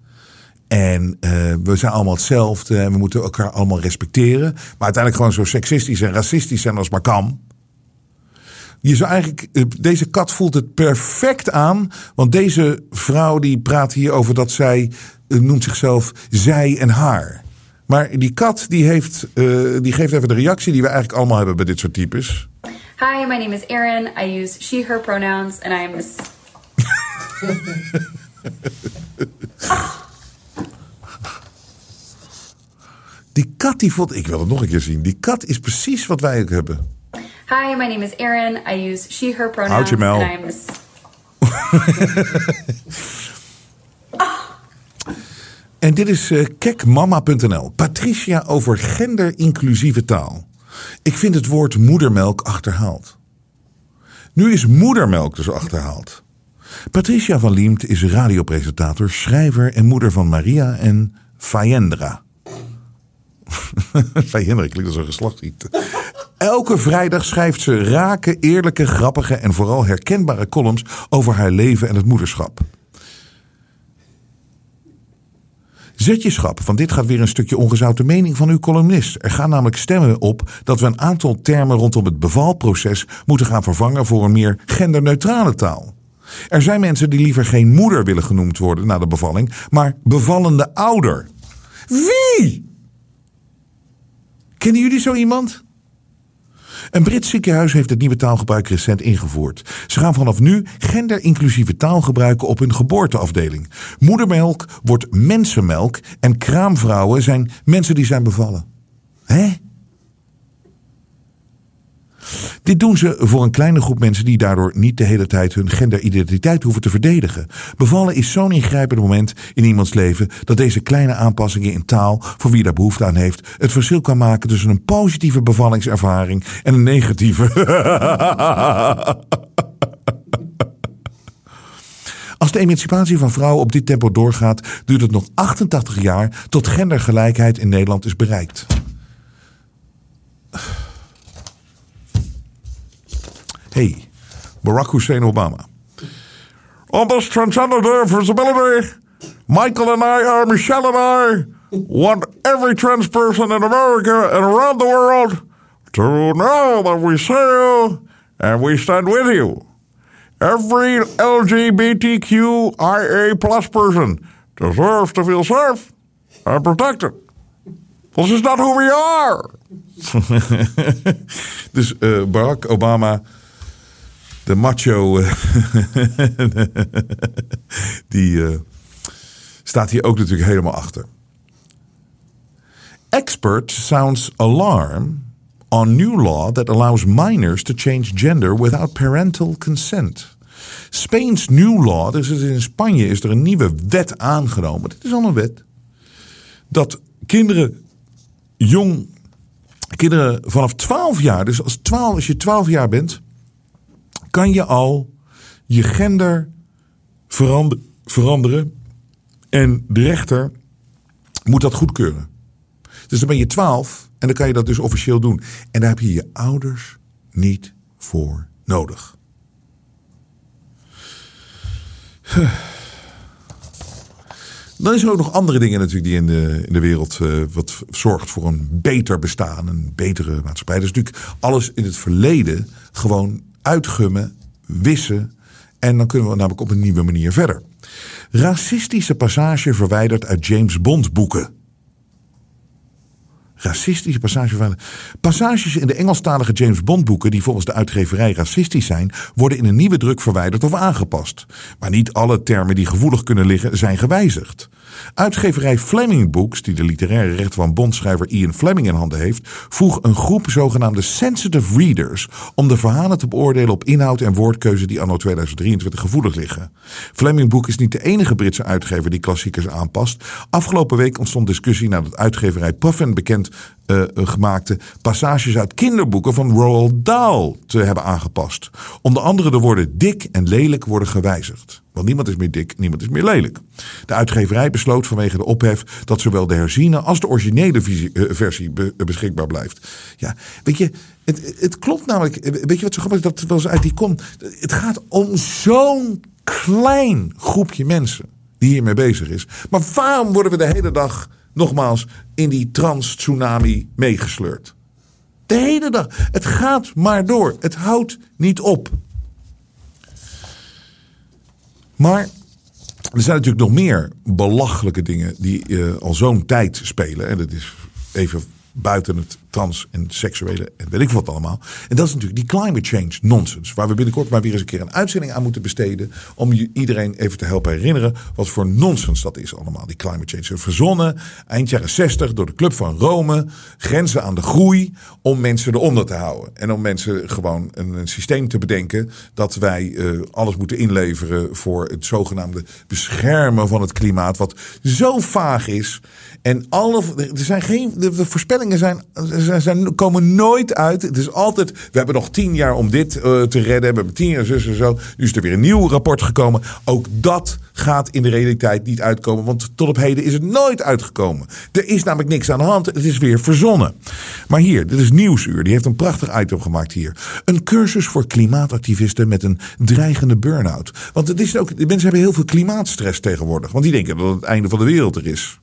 En uh, we zijn allemaal hetzelfde en we moeten elkaar allemaal respecteren. Maar uiteindelijk gewoon zo seksistisch en racistisch zijn als maar kan. Je zou eigenlijk, uh, deze kat voelt het perfect aan. Want deze vrouw die praat hier over dat zij noemt zichzelf zij en haar. Maar die kat die, heeft, die geeft even de reactie die we eigenlijk allemaal hebben bij dit soort types. Hi, my name is Erin. I use she, her pronouns and I am a... Die kat die vond, ik wil het nog een keer zien. Die kat is precies wat wij ook hebben. Hi, my name is Erin. I use she, her pronouns. Houd je mel. And I am. En dit is uh, kekmama.nl. Patricia over genderinclusieve taal. Ik vind het woord moedermelk achterhaald. Nu is moedermelk dus achterhaald. Patricia van Liemt is radiopresentator, schrijver en moeder van Maria en Fayendra. Fayendra klinkt als een geslachtsziekte. Elke vrijdag schrijft ze rake, eerlijke, grappige en vooral herkenbare columns over haar leven en het moederschap. Zetjeschap, van dit gaat weer een stukje ongezouten mening van uw columnist. Er gaan namelijk stemmen op dat we een aantal termen rondom het bevalproces moeten gaan vervangen voor een meer genderneutrale taal. Er zijn mensen die liever geen moeder willen genoemd worden na de bevalling, maar bevallende ouder. Wie? Kennen jullie zo iemand? Een Brits ziekenhuis heeft het nieuwe taalgebruik recent ingevoerd. Ze gaan vanaf nu genderinclusieve taal gebruiken op hun geboorteafdeling. Moedermelk wordt mensenmelk en kraamvrouwen zijn mensen die zijn bevallen. Hè? Dit doen ze voor een kleine groep mensen die daardoor niet de hele tijd hun genderidentiteit hoeven te verdedigen. Bevallen is zo'n ingrijpend moment in iemands leven dat deze kleine aanpassingen in taal, voor wie daar behoefte aan heeft, het verschil kan maken tussen een positieve bevallingservaring en een negatieve. Als de emancipatie van vrouwen op dit tempo doorgaat, duurt het nog 88 jaar tot gendergelijkheid in Nederland is bereikt. Hey, Barack Hussein Obama. On this of visibility, Michael and I, or Michelle and I, want every trans person in America and around the world to know that we see you and we stand with you. Every LGBTQIA plus person deserves to feel safe and protected. This is not who we are. dus uh, Barack Obama, de macho, uh, die uh, staat hier ook natuurlijk helemaal achter. Expert sounds alarm on new law that allows minors to change gender without parental consent. Spain's new law, dus in Spanje is er een nieuwe wet aangenomen. Dit is al een wet. Dat kinderen jong, kinderen vanaf 12 jaar, dus als, 12, als je 12 jaar bent, kan je al je gender verander, veranderen. En de rechter moet dat goedkeuren. Dus dan ben je 12 en dan kan je dat dus officieel doen. En daar heb je je ouders niet voor nodig. Dan is er ook nog andere dingen natuurlijk die in de, in de wereld uh, wat zorgt voor een beter bestaan, een betere maatschappij. Dus natuurlijk alles in het verleden gewoon uitgummen, wissen en dan kunnen we namelijk op een nieuwe manier verder. Racistische passage verwijderd uit James Bond boeken racistische passages. Passages in de Engelstalige James Bond boeken, die volgens de uitgeverij racistisch zijn, worden in een nieuwe druk verwijderd of aangepast. Maar niet alle termen die gevoelig kunnen liggen, zijn gewijzigd. Uitgeverij Fleming Books, die de literaire rechten van bondschrijver Ian Fleming in handen heeft, vroeg een groep zogenaamde sensitive readers om de verhalen te beoordelen op inhoud en woordkeuze die anno 2023 gevoelig liggen. Fleming Book is niet de enige Britse uitgever die klassiekers aanpast. Afgelopen week ontstond discussie nadat uitgeverij Puffin bekend uh, gemaakte passages uit kinderboeken van Roald Dahl te hebben aangepast. Onder andere de woorden dik en lelijk worden gewijzigd. Want niemand is meer dik, niemand is meer lelijk. De uitgeverij besloot vanwege de ophef dat zowel de herziene als de originele versie beschikbaar blijft. Ja, weet je, het, het klopt namelijk. Weet je wat zo grappig? Dat wel uit die komt. Het gaat om zo'n klein groepje mensen die hiermee bezig is. Maar waarom worden we de hele dag nogmaals in die trans-tsunami meegesleurd. De hele dag. Het gaat maar door. Het houdt niet op. Maar er zijn natuurlijk nog meer belachelijke dingen die uh, al zo'n tijd spelen. En dat is even buiten het trans en seksuele en weet ik wat allemaal. En dat is natuurlijk die climate change nonsense. Waar we binnenkort maar weer eens een keer een uitzending aan moeten besteden. Om iedereen even te helpen herinneren wat voor nonsens dat is allemaal. Die climate change. Verzonnen eind jaren 60 door de Club van Rome. Grenzen aan de groei. Om mensen eronder te houden. En om mensen gewoon een, systeem te bedenken. Dat wij uh, alles moeten inleveren voor het zogenaamde beschermen van het klimaat. Wat zo vaag is. En alle, er zijn geen, de voorspellingen zijn ze komen nooit uit. Het is altijd, we hebben nog tien jaar om dit uh, te redden. We hebben tien jaar zus en zo. Nu is er weer een nieuw rapport gekomen. Ook dat gaat in de realiteit niet uitkomen. Want tot op heden is het nooit uitgekomen. Er is namelijk niks aan de hand. Het is weer verzonnen. Maar hier, dit is Nieuwsuur. Die heeft een prachtig item gemaakt hier. Een cursus voor klimaatactivisten met een dreigende burn-out. Want het is ook, de mensen hebben heel veel klimaatstress tegenwoordig. Want die denken dat het einde van de wereld er is.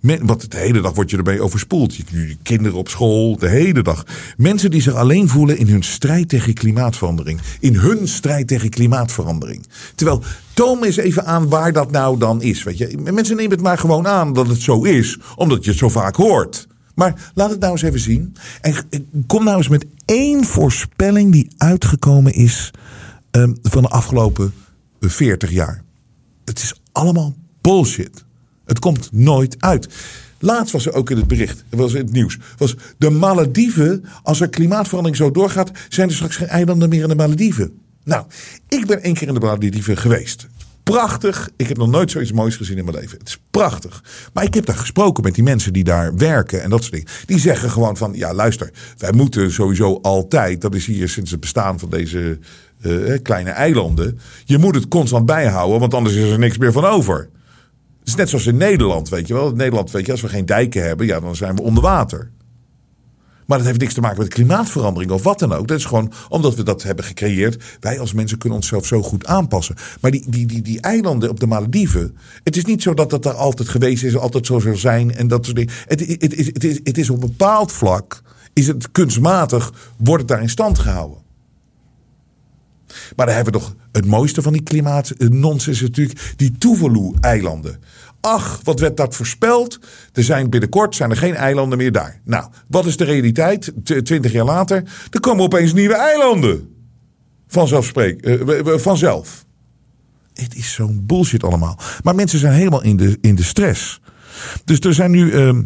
Men, want de hele dag word je erbij overspoeld. Je, kinderen op school, de hele dag. Mensen die zich alleen voelen in hun strijd tegen klimaatverandering. In hun strijd tegen klimaatverandering. Terwijl, toon eens even aan waar dat nou dan is. Weet je? Mensen nemen het maar gewoon aan dat het zo is, omdat je het zo vaak hoort. Maar laat het nou eens even zien. En kom nou eens met één voorspelling die uitgekomen is um, van de afgelopen 40 jaar. Het is allemaal bullshit. Het komt nooit uit. Laatst was er ook in het bericht, was in het nieuws, was de Malediven, als er klimaatverandering zo doorgaat, zijn er straks geen eilanden meer in de Malediven. Nou, ik ben één keer in de Malediven geweest. prachtig. Ik heb nog nooit zoiets moois gezien in mijn leven. Het is prachtig. Maar ik heb daar gesproken met die mensen die daar werken en dat soort dingen. Die zeggen gewoon van, ja luister, wij moeten sowieso altijd, dat is hier sinds het bestaan van deze eh, kleine eilanden. Je moet het constant bijhouden, want anders is er niks meer van over. Is net zoals in Nederland, weet je wel. In Nederland, weet je, als we geen dijken hebben, ja, dan zijn we onder water. Maar dat heeft niks te maken met klimaatverandering of wat dan ook. Dat is gewoon omdat we dat hebben gecreëerd. Wij als mensen kunnen onszelf zo goed aanpassen. Maar die, die, die, die eilanden op de Malediven. Het is niet zo dat dat er altijd geweest is, altijd zo zal zijn. En dat soort dingen. Het, het, het, het, is, het is op een bepaald vlak. Is het kunstmatig, wordt het daar in stand gehouden. Maar dan hebben we toch het mooiste van die klimaatnonsens natuurlijk die Tuvalu-eilanden. Ach, wat werd dat voorspeld? Er zijn binnenkort zijn er geen eilanden meer daar. Nou, wat is de realiteit? Twintig jaar later, er komen opeens nieuwe eilanden. Vanzelfspreek, uh, vanzelf. Het is zo'n bullshit allemaal. Maar mensen zijn helemaal in de, in de stress. Dus er zijn nu uh,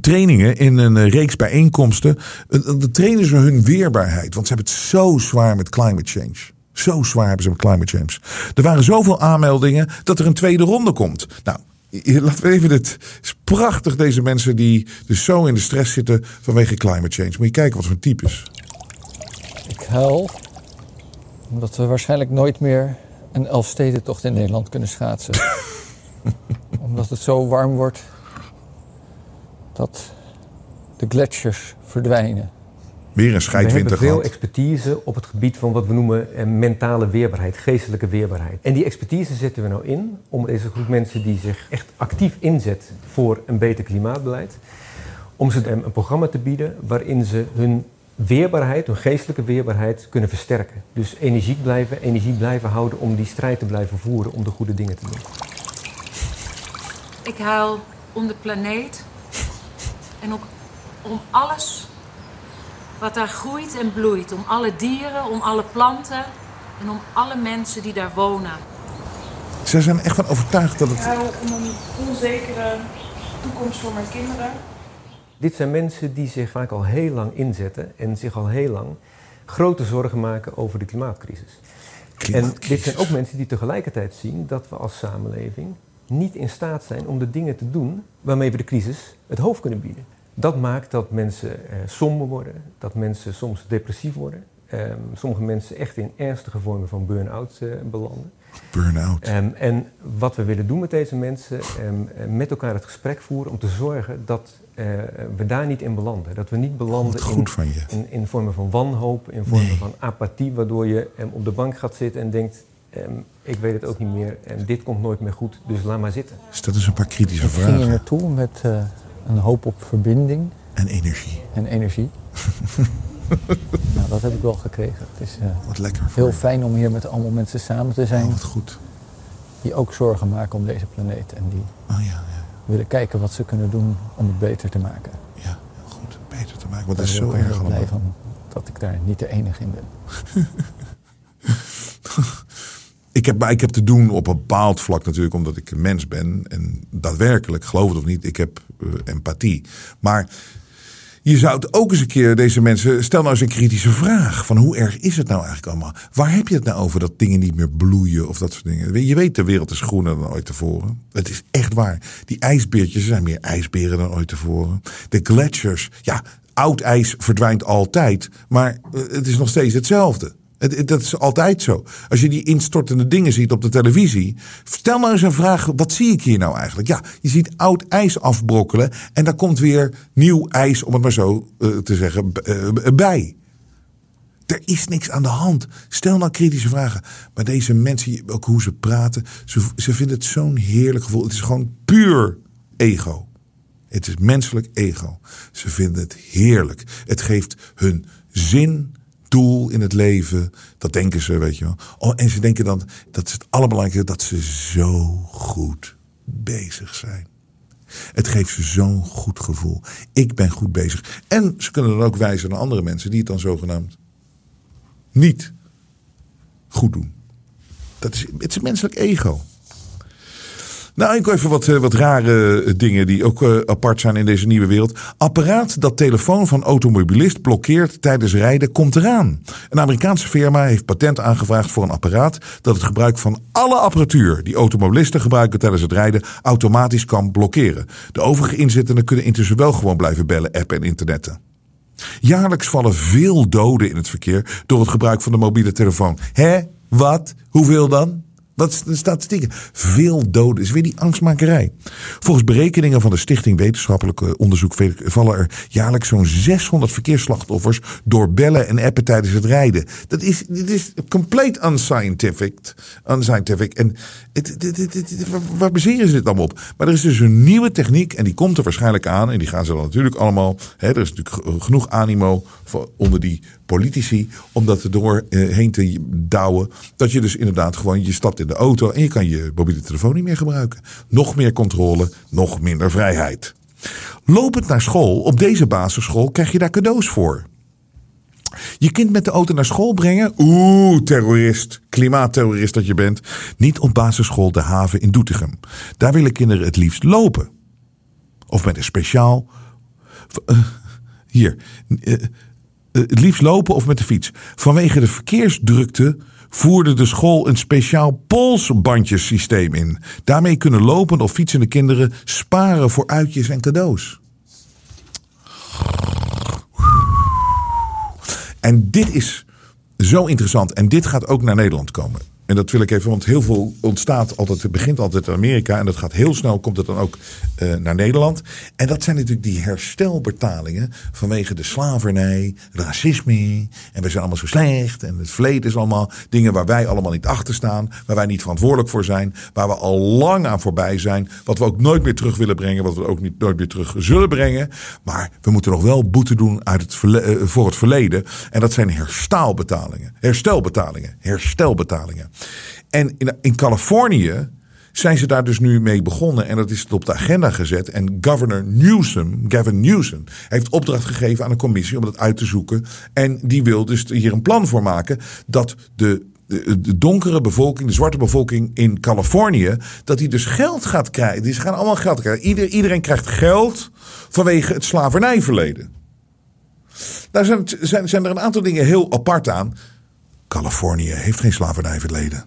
trainingen in een reeks bijeenkomsten. Dan trainen ze hun weerbaarheid. Want ze hebben het zo zwaar met climate change. Zo zwaar hebben ze met climate change. Er waren zoveel aanmeldingen dat er een tweede ronde komt. Nou, laten we even dit. Het is prachtig, deze mensen die dus zo in de stress zitten vanwege climate change. Moet je kijken wat voor types. Ik huil omdat we waarschijnlijk nooit meer een Elfstedentocht in Nederland kunnen schaatsen. omdat het zo warm wordt dat de gletsjers verdwijnen. Weer een scheidwinter We hebben veel expertise op het gebied van wat we noemen eh, mentale weerbaarheid, geestelijke weerbaarheid. En die expertise zetten we nou in om deze groep mensen die zich echt actief inzet voor een beter klimaatbeleid, om ze een programma te bieden waarin ze hun weerbaarheid, hun geestelijke weerbaarheid kunnen versterken. Dus energiek blijven, energie blijven houden om die strijd te blijven voeren om de goede dingen te doen. Ik huil om de planeet en ook om alles wat daar groeit en bloeit. Om alle dieren, om alle planten en om alle mensen die daar wonen. Ze zijn echt van overtuigd dat het... Ik hou om een onzekere toekomst voor mijn kinderen. Dit zijn mensen die zich vaak al heel lang inzetten en zich al heel lang grote zorgen maken over de klimaatcrisis. En dit zijn ook mensen die tegelijkertijd zien dat we als samenleving niet in staat zijn om de dingen te doen waarmee we de crisis het hoofd kunnen bieden. Dat maakt dat mensen eh, somber worden, dat mensen soms depressief worden. Um, sommige mensen echt in ernstige vormen van burn-out uh, belanden. Burn-out. Um, en wat we willen doen met deze mensen, um, met elkaar het gesprek voeren om te zorgen dat uh, we daar niet in belanden. Dat we niet belanden in, in, in, vormen van wanhoop, in vormen nee. van apathie, waardoor je op de bank gaat zitten en denkt, ik weet het ook niet meer en dit komt nooit meer goed, dus laat maar zitten. Stel eens een paar kritische ik vragen. ging er naartoe met uh, een hoop op verbinding. En energie. En energie. nou, dat heb ik wel gekregen. Het is uh, wat lekker heel fijn om hier met allemaal mensen samen te zijn. Oh, wat goed. Die ook zorgen maken om deze planeet. En die oh, ja, ja. willen kijken wat ze kunnen doen om het beter te maken. Ja, heel goed. Beter te maken. Want dat is zo erg blij van dat ik daar niet de enige in ben. Ik heb, ik heb te doen op een bepaald vlak natuurlijk, omdat ik een mens ben. En daadwerkelijk, geloof het of niet, ik heb uh, empathie. Maar je zou het ook eens een keer, deze mensen, stel nou eens een kritische vraag. Van hoe erg is het nou eigenlijk allemaal? Waar heb je het nou over dat dingen niet meer bloeien of dat soort dingen? Je weet, de wereld is groener dan ooit tevoren. Het is echt waar. Die ijsbeertjes zijn meer ijsberen dan ooit tevoren. De gletsjers, ja, oud ijs verdwijnt altijd. Maar het is nog steeds hetzelfde. Dat is altijd zo. Als je die instortende dingen ziet op de televisie. Stel nou eens een vraag: wat zie ik hier nou eigenlijk? Ja, je ziet oud ijs afbrokkelen. En daar komt weer nieuw ijs, om het maar zo uh, te zeggen, uh, bij. Er is niks aan de hand. Stel nou kritische vragen. Maar deze mensen, ook hoe ze praten, ze, ze vinden het zo'n heerlijk gevoel. Het is gewoon puur ego. Het is menselijk ego. Ze vinden het heerlijk. Het geeft hun zin doel in het leven. Dat denken ze, weet je wel. Oh, en ze denken dan, dat is het allerbelangrijkste, dat ze zo goed bezig zijn. Het geeft ze zo'n goed gevoel. Ik ben goed bezig. En ze kunnen dan ook wijzen naar andere mensen die het dan zogenaamd niet goed doen. Dat is, het is menselijk ego. Nou, ik even wat, eh, wat rare eh, dingen die ook eh, apart zijn in deze nieuwe wereld. Apparaat dat telefoon van automobilist blokkeert tijdens rijden komt eraan. Een Amerikaanse firma heeft patent aangevraagd voor een apparaat dat het gebruik van alle apparatuur die automobilisten gebruiken tijdens het rijden automatisch kan blokkeren. De overige inzittenden kunnen intussen wel gewoon blijven bellen, appen en internetten. Jaarlijks vallen veel doden in het verkeer door het gebruik van de mobiele telefoon. Hè? Wat? Hoeveel dan? Wat is de statistieken? Veel doden. Is weer die angstmakerij. Volgens berekeningen van de Stichting Wetenschappelijk eh, Onderzoek vallen er jaarlijks zo'n 600 verkeersslachtoffers door bellen en appen tijdens het rijden. Dat is, dit is compleet unscientific. unscientific. En het, het, het, waar ze dit allemaal op? Maar er is dus een nieuwe techniek en die komt er waarschijnlijk aan. En die gaan ze dan natuurlijk allemaal. Hè, er is natuurlijk genoeg animo voor, onder die politici om dat er doorheen te douwen. Dat je dus inderdaad gewoon, je stapt in de auto en je kan je mobiele telefoon niet meer gebruiken. Nog meer controle, nog minder vrijheid. Lopend naar school, op deze basisschool, krijg je daar cadeaus voor. Je kind met de auto naar school brengen? Oeh, terrorist, klimaatterrorist dat je bent. Niet op basisschool De Haven in Doetinchem. Daar willen kinderen het liefst lopen. Of met een speciaal. Uh, hier. Uh, het liefst lopen of met de fiets. Vanwege de verkeersdrukte voerde de school een speciaal polsbandjesysteem in. Daarmee kunnen lopende of fietsende kinderen sparen voor uitjes en cadeaus. En dit is zo interessant. En dit gaat ook naar Nederland komen. En dat wil ik even, want heel veel ontstaat altijd, het begint altijd in Amerika en dat gaat heel snel, komt het dan ook uh, naar Nederland. En dat zijn natuurlijk die herstelbetalingen vanwege de slavernij, racisme en we zijn allemaal zo slecht en het verleden is allemaal dingen waar wij allemaal niet achter staan, waar wij niet verantwoordelijk voor zijn, waar we al lang aan voorbij zijn, wat we ook nooit meer terug willen brengen, wat we ook niet nooit meer terug zullen brengen. Maar we moeten nog wel boete doen uit het uh, voor het verleden en dat zijn herstelbetalingen, herstelbetalingen, herstelbetalingen. En in, in Californië zijn ze daar dus nu mee begonnen. En dat is het op de agenda gezet. En governor Newsom, Gavin Newsom, heeft opdracht gegeven aan een commissie om dat uit te zoeken. En die wil dus hier een plan voor maken dat de de donkere bevolking, de zwarte bevolking in Californië, dat die dus geld gaat krijgen. Die gaan allemaal geld krijgen. Ieder, iedereen krijgt geld vanwege het slavernijverleden. Daar zijn, zijn, zijn er een aantal dingen heel apart aan. Californië heeft geen slavernijverleden.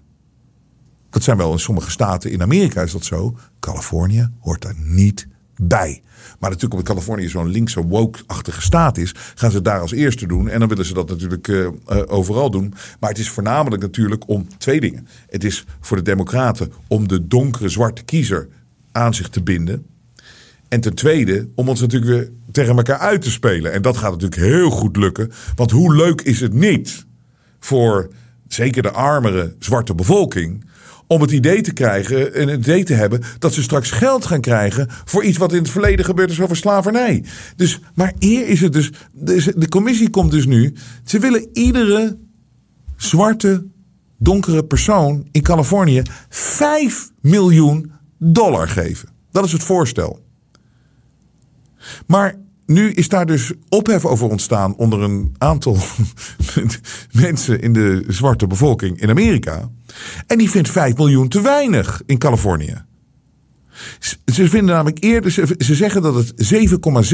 Dat zijn wel in sommige staten in Amerika is dat zo. Californië hoort daar niet bij. Maar natuurlijk omdat Californië zo'n linkse woke-achtige staat is, gaan ze het daar als eerste doen. En dan willen ze dat natuurlijk uh, uh, overal doen. Maar het is voornamelijk natuurlijk om twee dingen. Het is voor de democraten om de donkere zwarte kiezer aan zich te binden. En ten tweede, om ons natuurlijk weer tegen elkaar uit te spelen. En dat gaat natuurlijk heel goed lukken. Want hoe leuk is het niet voor zeker de armere zwarte bevolking om het idee te krijgen en het idee te hebben dat ze straks geld gaan krijgen voor iets wat in het verleden gebeurd is over slavernij. Dus, maar eer is het dus, de commissie komt dus nu, ze willen iedere zwarte, donkere persoon in Californië 5 miljoen dollar geven. Dat is het voorstel. Maar nu is daar dus ophef over ontstaan onder een aantal mensen in de zwarte bevolking in Amerika. En die vindt 5 miljoen te weinig in Californië. Ze vinden namelijk eerder, ze zeggen dat het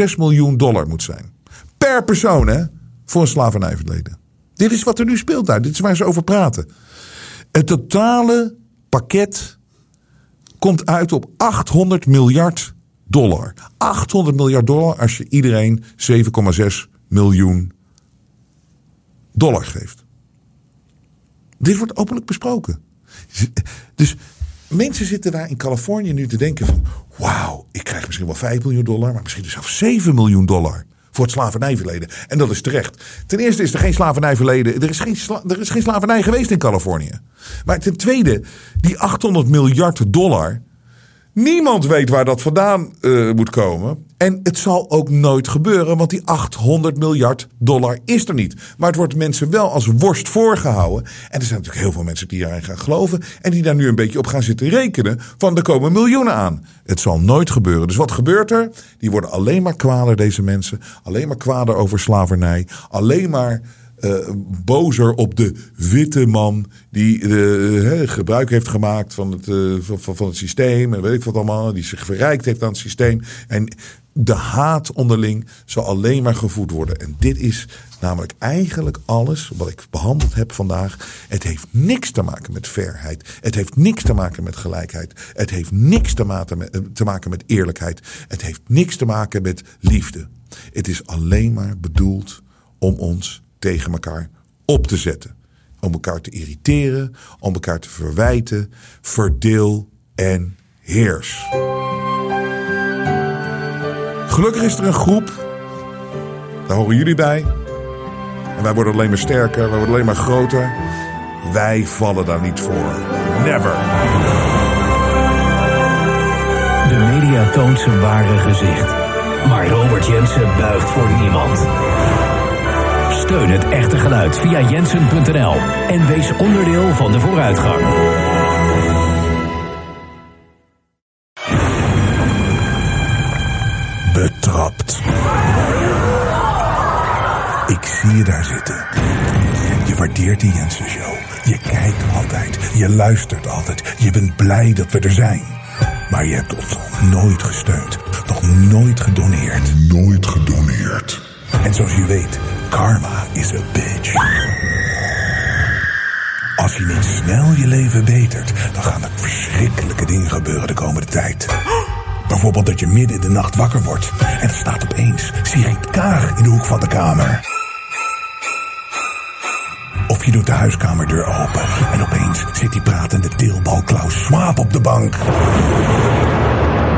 7,6 miljoen dollar moet zijn. Per persoon, hè? Voor een slavernijverleden. Dit is wat er nu speelt daar. Dit is waar ze over praten. Het totale pakket komt uit op 800 miljard dollar. 800 miljard dollar als je iedereen 7,6 miljoen dollar geeft. Dit wordt openlijk besproken. Dus mensen zitten daar in Californië nu te denken van... wauw, ik krijg misschien wel 5 miljoen dollar... maar misschien zelfs 7 miljoen dollar voor het slavernijverleden. En dat is terecht. Ten eerste is er geen slavernijverleden. Er is geen, er is geen slavernij geweest in Californië. Maar ten tweede, die 800 miljard dollar Niemand weet waar dat vandaan uh, moet komen. En het zal ook nooit gebeuren, want die 800 miljard dollar is er niet. Maar het wordt mensen wel als worst voorgehouden. En er zijn natuurlijk heel veel mensen die daarin gaan geloven. En die daar nu een beetje op gaan zitten rekenen. Van er komen miljoenen aan. Het zal nooit gebeuren. Dus wat gebeurt er? Die worden alleen maar kwaler, deze mensen. Alleen maar kwader over slavernij. Alleen maar eh, bozer op de witte man die eh, gebruik heeft gemaakt van het, eh, van, van het systeem en weet ik wat allemaal, die zich verrijkt heeft aan het systeem. En de haat onderling zal alleen maar gevoed worden. En dit is namelijk eigenlijk alles wat ik behandeld heb vandaag. Het heeft niks te maken met fairheid. Het heeft niks te maken met gelijkheid. Het heeft niks te maken met eerlijkheid. Het heeft niks te maken met liefde. Het is alleen maar bedoeld om ons tegen elkaar op te zetten. Om elkaar te irriteren, om elkaar te verwijten. Verdeel en heers. Gelukkig is er een groep. Daar horen jullie bij. En wij worden alleen maar sterker, wij worden alleen maar groter. Wij vallen daar niet voor. Never. De media toont zijn ware gezicht. Maar Robert Jensen buigt voor niemand. Steun het echte geluid via jensen.nl en wees onderdeel van de vooruitgang. Betrapt. Ik zie je daar zitten. Je waardeert die Jensen Show. Je kijkt altijd. Je luistert altijd. Je bent blij dat we er zijn. Maar je hebt ons nog nooit gesteund. Nog nooit gedoneerd. Nooit gedoneerd. En zoals je weet, karma is a bitch. Als je niet snel je leven betert, dan gaan er verschrikkelijke dingen gebeuren de komende tijd. Bijvoorbeeld dat je midden in de nacht wakker wordt en er staat opeens Sigrid Kaag in de hoek van de kamer. Of je doet de huiskamerdeur open en opeens zit die pratende deelbal Klaus Schwab op de bank.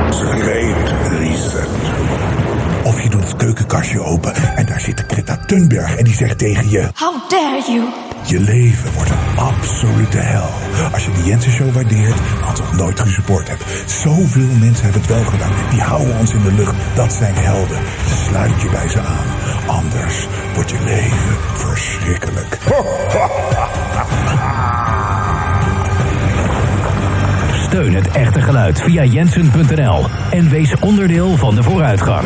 Great reset. Of je doet het keukenkastje open en daar zit Greta Thunberg en die zegt tegen je... How dare you? Je leven wordt een absolute hel. Als je de Jensen Show waardeert, maar nog nooit gesupport hebt. Zoveel mensen hebben het wel gedaan. Die houden ons in de lucht. Dat zijn helden. Sluit je bij ze aan. Anders wordt je leven verschrikkelijk. Steun het echte geluid via jensen.nl en wees onderdeel van de vooruitgang.